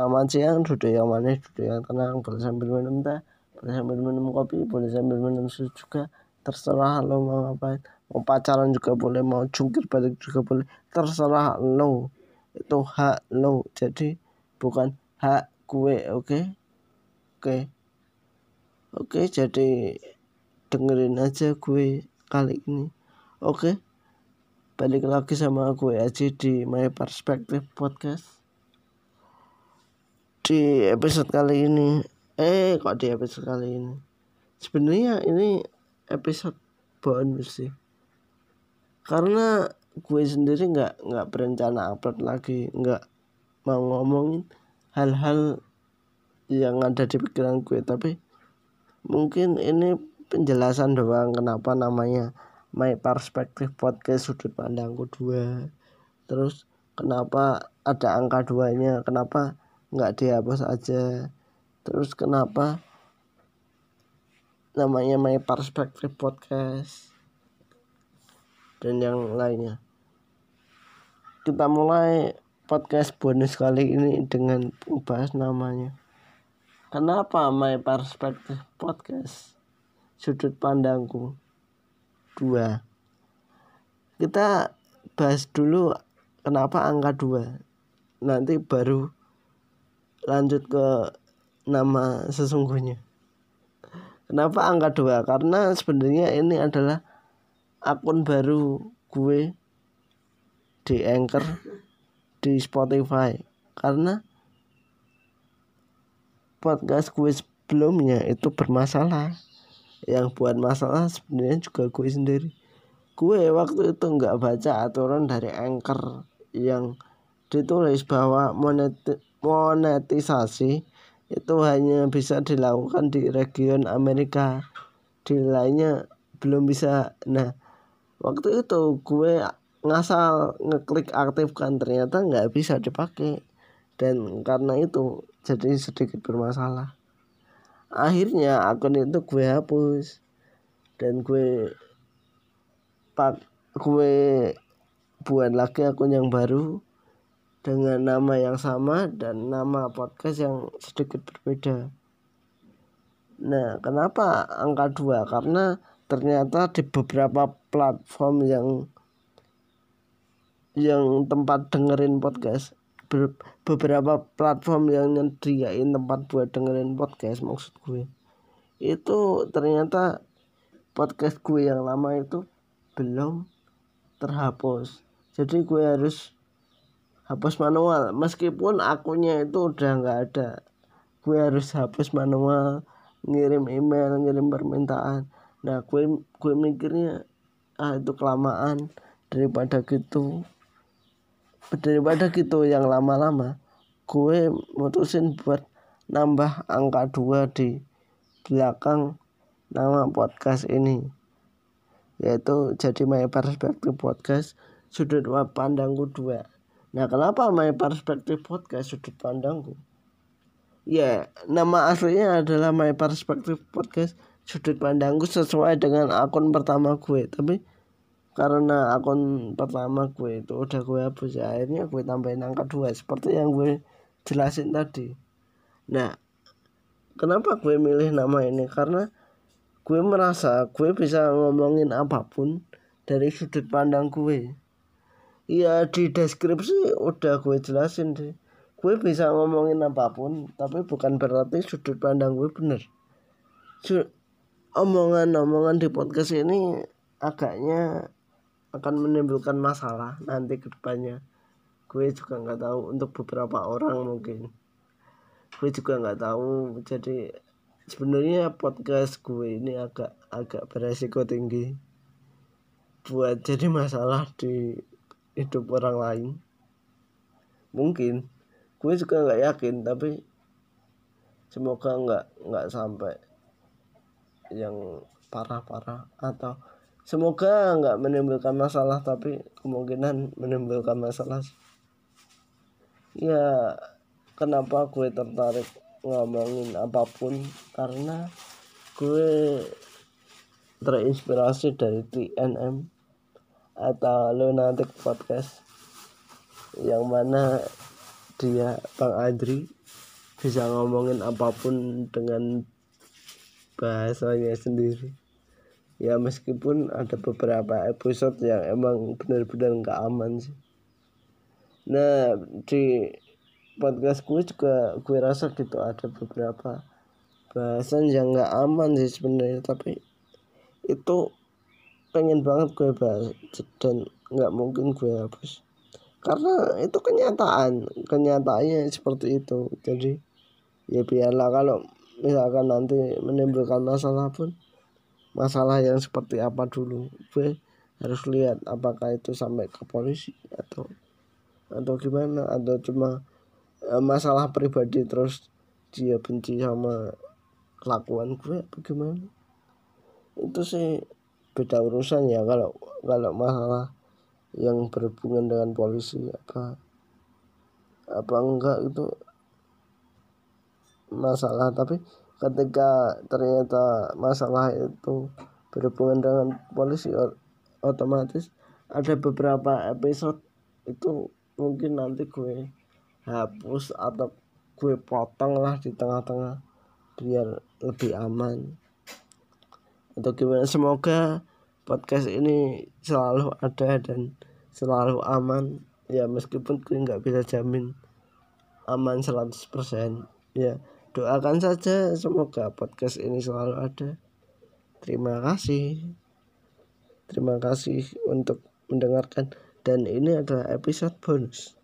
Selamat siang, duduk yang manis, duduk yang tenang, boleh sambil minum teh, boleh sambil minum kopi, boleh sambil minum susu juga. Terserah lo mau ngapain, mau pacaran juga boleh, mau jungkir balik juga boleh. Terserah lo, itu hak lo. Jadi bukan hak gue, oke? Okay? Oke. Okay. Oke, okay, jadi dengerin aja gue kali ini. Oke. Okay? Balik lagi sama gue aja di My Perspective Podcast di episode kali ini. Eh kok di episode kali ini? Sebenarnya ini episode bonus sih karena gue sendiri nggak nggak berencana upload lagi nggak mau ngomongin hal-hal yang ada di pikiran gue. Tapi mungkin ini penjelasan doang kenapa namanya my perspective podcast sudut pandangku dua. Terus kenapa ada angka duanya? Kenapa nggak dihapus aja. Terus kenapa? Namanya my perspective podcast. Dan yang lainnya. Kita mulai podcast bonus kali ini dengan membahas namanya. Kenapa my perspective podcast? Sudut pandangku. Dua. Kita bahas dulu kenapa angka dua. Nanti baru lanjut ke nama sesungguhnya. Kenapa angka dua? Karena sebenarnya ini adalah akun baru gue di Anchor di Spotify. Karena podcast gue sebelumnya itu bermasalah. Yang buat masalah sebenarnya juga gue sendiri. Gue waktu itu nggak baca aturan dari Anchor yang ditulis bahwa monet monetisasi itu hanya bisa dilakukan di region Amerika di lainnya belum bisa. Nah waktu itu gue ngasal ngeklik aktifkan ternyata nggak bisa dipakai. Dan karena itu jadi sedikit bermasalah. Akhirnya akun itu gue hapus. Dan gue pak gue buat lagi akun yang baru dengan nama yang sama dan nama podcast yang sedikit berbeda. Nah, kenapa angka dua? Karena ternyata di beberapa platform yang yang tempat dengerin podcast beberapa platform yang nyediain tempat buat dengerin podcast maksud gue itu ternyata podcast gue yang lama itu belum terhapus jadi gue harus hapus manual. Meskipun akunnya itu udah nggak ada gue harus hapus manual ngirim email ngirim permintaan. Nah gue gue mikirnya ah itu kelamaan daripada gitu. Daripada gitu yang lama-lama gue mutusin buat nambah angka dua di belakang nama podcast ini yaitu jadi my perspective podcast sudut pandangku dua Nah, kenapa my perspective podcast sudut pandangku? Ya, nama aslinya adalah my perspective podcast sudut pandangku sesuai dengan akun pertama gue. Tapi karena akun pertama gue itu udah gue hapus ya, akhirnya gue tambahin angka dua seperti yang gue jelasin tadi. Nah, kenapa gue milih nama ini? Karena gue merasa gue bisa ngomongin apa pun dari sudut pandang gue Iya di deskripsi udah gue jelasin deh. Gue bisa ngomongin apa pun tapi bukan berarti sudut pandang gue bener. Omongan-omongan di podcast ini agaknya akan menimbulkan masalah nanti ke depannya. Gue juga nggak tahu untuk beberapa orang mungkin. Gue juga nggak tahu. Jadi sebenarnya podcast gue ini agak agak beresiko tinggi buat jadi masalah di hidup orang lain. Mungkin gue juga nggak yakin tapi semoga nggak nggak sampai yang parah-parah atau semoga nggak menimbulkan masalah tapi kemungkinan menimbulkan masalah. Ya kenapa gue tertarik ngomongin apa pun? Karena gue terinspirasi dari TNM atau lunatic podcast yang mana dia Bang Adri bisa ngomongin apa pun dengan bahasanya sendiri. Ya meskipun ada beberapa episode yang emang benar-benar nggak aman sih. Nah di podcast gue juga gue rasa gitu ada beberapa bahasan yang nggak aman sih sebenarnya. Tapi itu pengen banget gue bahas dan nggak mungkin gue hapus. Karena itu kenyataan kenyataannya seperti itu. Jadi ya biarlah kalau misalkan nanti menimbulkan masalah pun masalah yang seperti apa dulu gue harus lihat apakah itu sampai ke polisi atau atau gimana atau cuma e, masalah pribadi terus dia benci sama kelakuan gue apa gimana. Itu sih beda urusan ya kalau kalau masalah yang berhubungan dengan polisi apa apa enggak itu masalah. Tapi ketika ternyata masalah itu berhubungan dengan polisi otomatis ada beberapa episode itu mungkin nanti gue hapus atau gue potong lah di tengah-tengah biar lebih aman. Atau gimana? Semoga podcast ini selalu ada dan selalu aman. Ya meskipun gue nggak bisa jamin aman 100% ya doakan saja semoga podcast ini selalu ada. Terima kasih. Terima kasih untuk mendengarkan. Dan ini adalah episode bonus